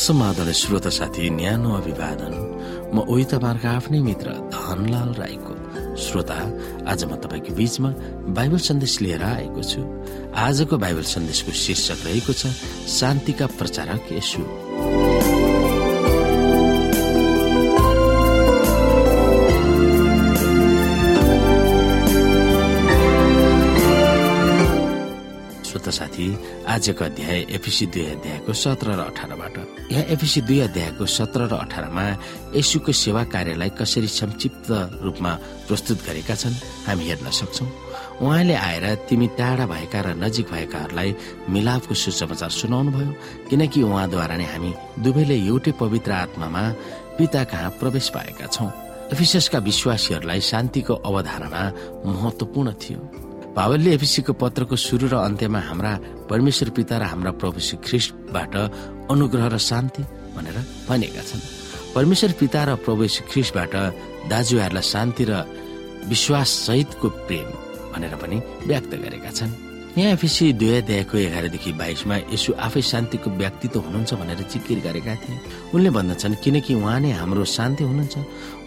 समाधान श्रोत साथी न्यानो अभिवादन। म उही तपाईँहरूको आफ्नै मित्र धनलाल राईको श्रोता। आज म तपाईँको बीचमा बाइबल सन्देश लिएर आएको छु। आजको बाइबल सन्देशको शीर्षक रहेको छ शान्तिका प्रचारक यसु आजको अध्याय एफिसी दुई अध्यायको सत्र र अठारबाट। यहाँ एफिसी दुई अध्यायको सत्र र अठारमा यसुको सेवा कार्यलाई कसरी संक्षिप्त रूपमा प्रस्तुत गरेका छन् हामी हेर्न सक्छौ। उहाँले आएर तिमी टाढा भएका र नजिक भएकाहरूलाई मिलापको सुसमाचार सुनाउनु भयो किनकि उहाँद्वारा नै हामी दुवैले एउटै पवित्र आत्मामा पिता कहाँ प्रवेश पाएका छौँ। एफिसका विश्वासीहरूलाई शान्तिको अवधारणा महत्वपूर्ण थियो। पावलले एफिसीको पत्रको सुरु र अन्त्यमा हाम्रा परमेश्वर पिता र हाम्रा प्रभु श्री ख्रिस्टबाट अनुग्रह र शान्ति भनेर भनेका छन्। परमेश्वर पिता र प्रभु श्री ख्रिस्टबाट दाजुभाइहरूलाई शान्ति र विश्वास सहितको प्रेम भनेर पनि व्यक्त गरेका छन्। यहाँ एफिसी दुई अध्यायको एघारदेखि बाइसमा यसो आफै शान्तिको व्यक्तित्व हुनुहुन्छ भनेर जिकिर गरेका थिए। उनले भन्दछन् किनकि उहाँ नै हाम्रो शान्ति हुनुहुन्छ।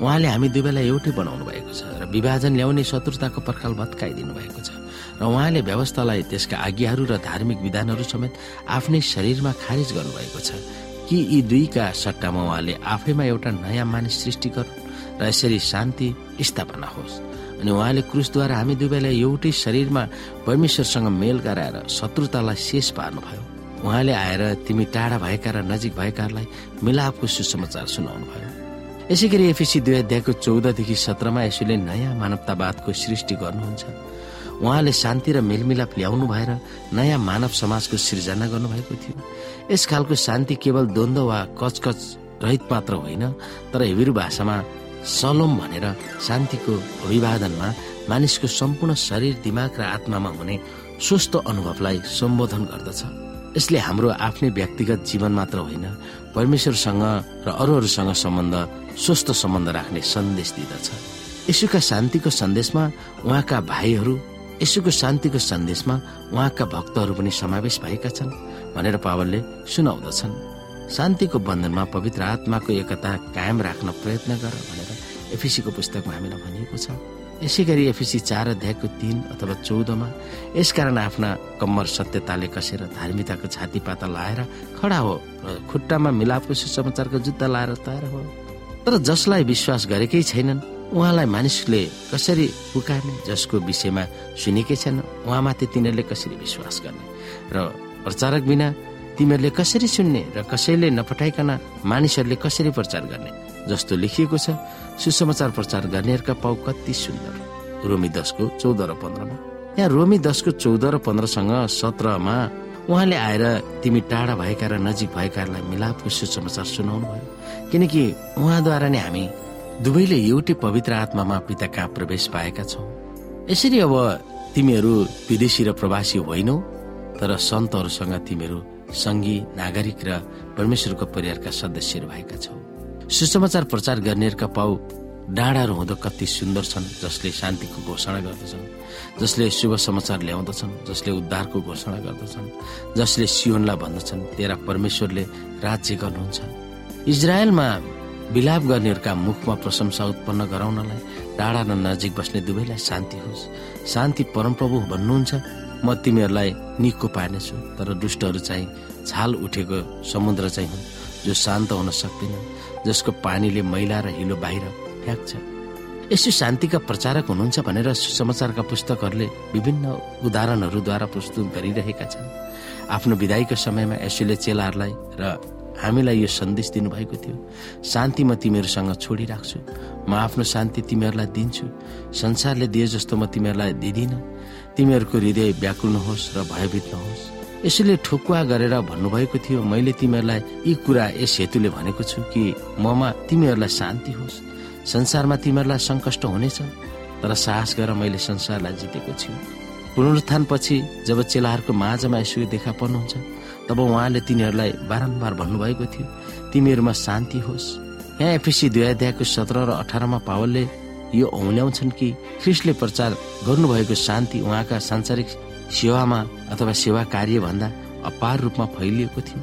उहाँले हामी बेला एउटै बनाउनु भएको छ र विभाजन ल्याउने शत्रुताको पर्खाल भत्काइदिनु भएको छ। र उहाँले व्यवस्थालाई त्यसका आज्ञाहरू र धार्मिक विधानहरू समेत आफ्नै शरीरमा खारेज गर्नुभएको छ। कि यी दुईका सट्टामा उहाँले आफैमा एउटा नयाँ मानिस सृष्टि गरून् र यसरी शान्ति स्थापना होस्। अनि उहाँले क्रुसद्वारा हामी दुवैलाई एउटै शरीरमा परमेश्वरसँग मेल गराएर शत्रुतालाई शेष पार्नुभयो। उहाँले आएर तिमी टाढा भएका र नजिक भएकाहरूलाई मिलापको सुसमाचार सुनाउनु भयो यसै गरी एफिसी दुई अध्यायको चौधदेखि सत्रमा यसोले नयाँ मानवतावादको सृष्टि गर्नुहुन्छ। उहाँले शान्ति र मेलमिलाप ल्याउनु भएर नयाँ मानव समाजको सृजना गर्नुभएको थियो। यस खालको शान्ति केवल द्वन्द वा कचकच रहित मात्र होइन तर हिब्रू भाषामा सलोम भनेर शान्तिको अभिवादनमा मानिसको सम्पूर्ण शरीर दिमाग र आत्मामा हुने स्वस्थ अनुभवलाई सम्बोधन गर्दछ। यसले हाम्रो आफ्नै व्यक्तिगत जीवन मात्र होइन परमेश्वरसँग र अरूहरूसँग सम्बन्ध स्वस्थ सम्बन्ध राख्ने सन्देश दिँदछ। यसुका शान्तिको सन्देशमा उहाँका भाइहरू यसुको शान्तिको सन्देशमा उहाँका भक्तहरू पनि समावेश भएका छन् भनेर पावलले सुनाउँदछन्। शान्तिको बन्धनमा पवित्र आत्माको एकता कायम राख्न प्रयत्न गर भनेर एफिसीको पुस्तकमा हामीलाई भनिएको छ। यसै गरी एफिसी चार अध्यायको तीन अथवा चौधमा यसकारण आफ्ना कम्मर सत्यताले कसेर धार्मिकताको छाती पाता लाएर खडा हो र खुट्टामा मिलापको सुसमाचारको जुत्ता लाएर तयार हो। तर जसलाई विश्वास गरेकै छैनन् उहाँलाई मानिसले कसरी पुकार्ने जसको विषयमा सुनेकै छैन उहाँमाथि तिनीहरूले कसरी विश्वास गर्ने? र प्रचारक बिना तिमीहरूले कसरी सुन्ने र कसैले नपठाइकन मानिसहरूले कसरी प्रचार गर्ने? जस्तो लेखिएको छ सुसमाचार प्रचार गर्नेहरूका पाउ कति सुन्दर। रोमी दसको चौध र पन्ध्रमा। यहाँ रोमी दसको चौध र पन्ध्रसँग सत्रमा उहाँले आएर तिमी टाढा भएका र नजिक भएकाहरूलाई मिलापको सुसमाचार सुनाउनु भयो किनकि उहाँद्वारा नै हामी दुवैले एउटै पवित्र आत्मामा पिता कहाँ प्रवेश पाएका छौ। यसरी अब तिमीहरू विदेशी र प्रवासी होइनौ तर सन्तहरूसँग तिमीहरू सङ्घी नागरिक र परमेश्वरको परिवारका सदस्यहरू भएका छौ। सुसमाचार प्रचार गर्नेहरूका पाउ डाँडाहरू हुँदो कति सुन्दर छन् जसले शान्तिको घोषणा गर्दछन् जसले शुभ समाचार ल्याउँदछन् जसले उद्धारको घोषणा गर्दछन् जसले सियोनलाई भन्दछन् तेरा परमेश्वरले राज्य गर्नुहुन्छ। इजरायलमा विलाप गर्नेहरूका मुखमा प्रशंसा उत्पन्न गराउनलाई टाढा र नजिक बस्ने दुवैलाई शान्ति होस्। शान्ति परमप्रभु भन्नुहुन्छ। म तिमीहरूलाई निको पार्नेछु। तर दुष्टहरू चाहिँ छाल उठेको समुद्र चाहिँ हुन् जो शान्त हुन सक्दैन जसको पानीले मैला र हिलो बाहिर फ्याँक्छ। यसो शान्तिका प्रचारक हुनुहुन्छ भनेर सुसमाचारका पुस्तकहरूले विभिन्न उदाहरणहरूद्वारा प्रस्तुत गरिरहेका छन्। आफ्नो विदाईको समयमा यसोले चेलाहरूलाई र हामीलाई यो सन्देश दिनुभएको थियो। शान्ति म तिमीहरूसँग छोडिराख्छु। म आफ्नो शान्ति तिमीहरूलाई दिन्छु। संसारले दिए जस्तो म तिमीहरूलाई दिँदिन। तिमीहरूको हृदय व्याकुल नहोस् र भयभीत नहोस्। यसैले ठोकुवा गरेर भन्नुभएको थियो मैले तिमीहरूलाई यी कुरा यस हेतुले भनेको छु कि ममा तिमीहरूलाई शान्ति होस्। संसारमा तिमीहरूलाई सङ्कष्ट हुनेछ तर साहस गरेर मैले संसारलाई जितेको छु। पुनरुत्थान पछि जब चेलाहरूको माझमा यसो देखा पर्नुहुन्छ तब उहाँले तिनीहरूलाई बारम्बार भन्नुभएको थियो तिमीहरूमा शान्ति होस्। यहाँ एफिसी दुई अध्यायको सत्र र अठारमा पावलले यो औल्याउँछन् कि ख्रिस्टले प्रचार गर्नुभएको शान्ति उहाँका सांसारिक सेवामा अथवा सेवा कार्य भन्दा अपार रूपमा फैलिएको थियो।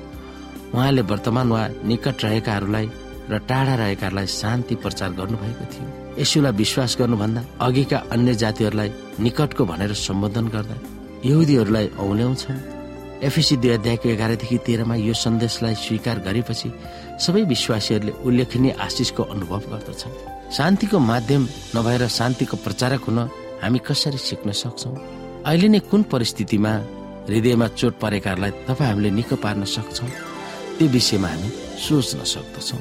उहाँले वर्तमान वा निकट रहेकाहरूलाई र टाढा रहेकाहरूलाई शान्ति प्रचार गर्नुभएको थियो। यसुलाई विश्वास गर्नुभन्दा अघिका अन्य जातिहरूलाई निकटको भनेर सम्बोधन गर्दा यहुदीहरूलाई औल्याउँछन्। एफिसी दुई अध्यायको एघारदेखि तेह्रमा यो सन्देशलाई स्वीकार गरेपछि सबै विश्वासीहरूले उल्लेखनीय आशिषको अनुभव गर्दछन्। शान्तिको माध्यम नभएर शान्तिको प्रचारक हुन हामी कसरी सिक्न सक्छौ? अहिले नै कुन परिस्थितिमा हृदयमा चोट परेकाहरूलाई तपाईँ हामीले निको पार्न सक्छौ? त्यो विषयमा हामी सोच्न सक्दछौँ।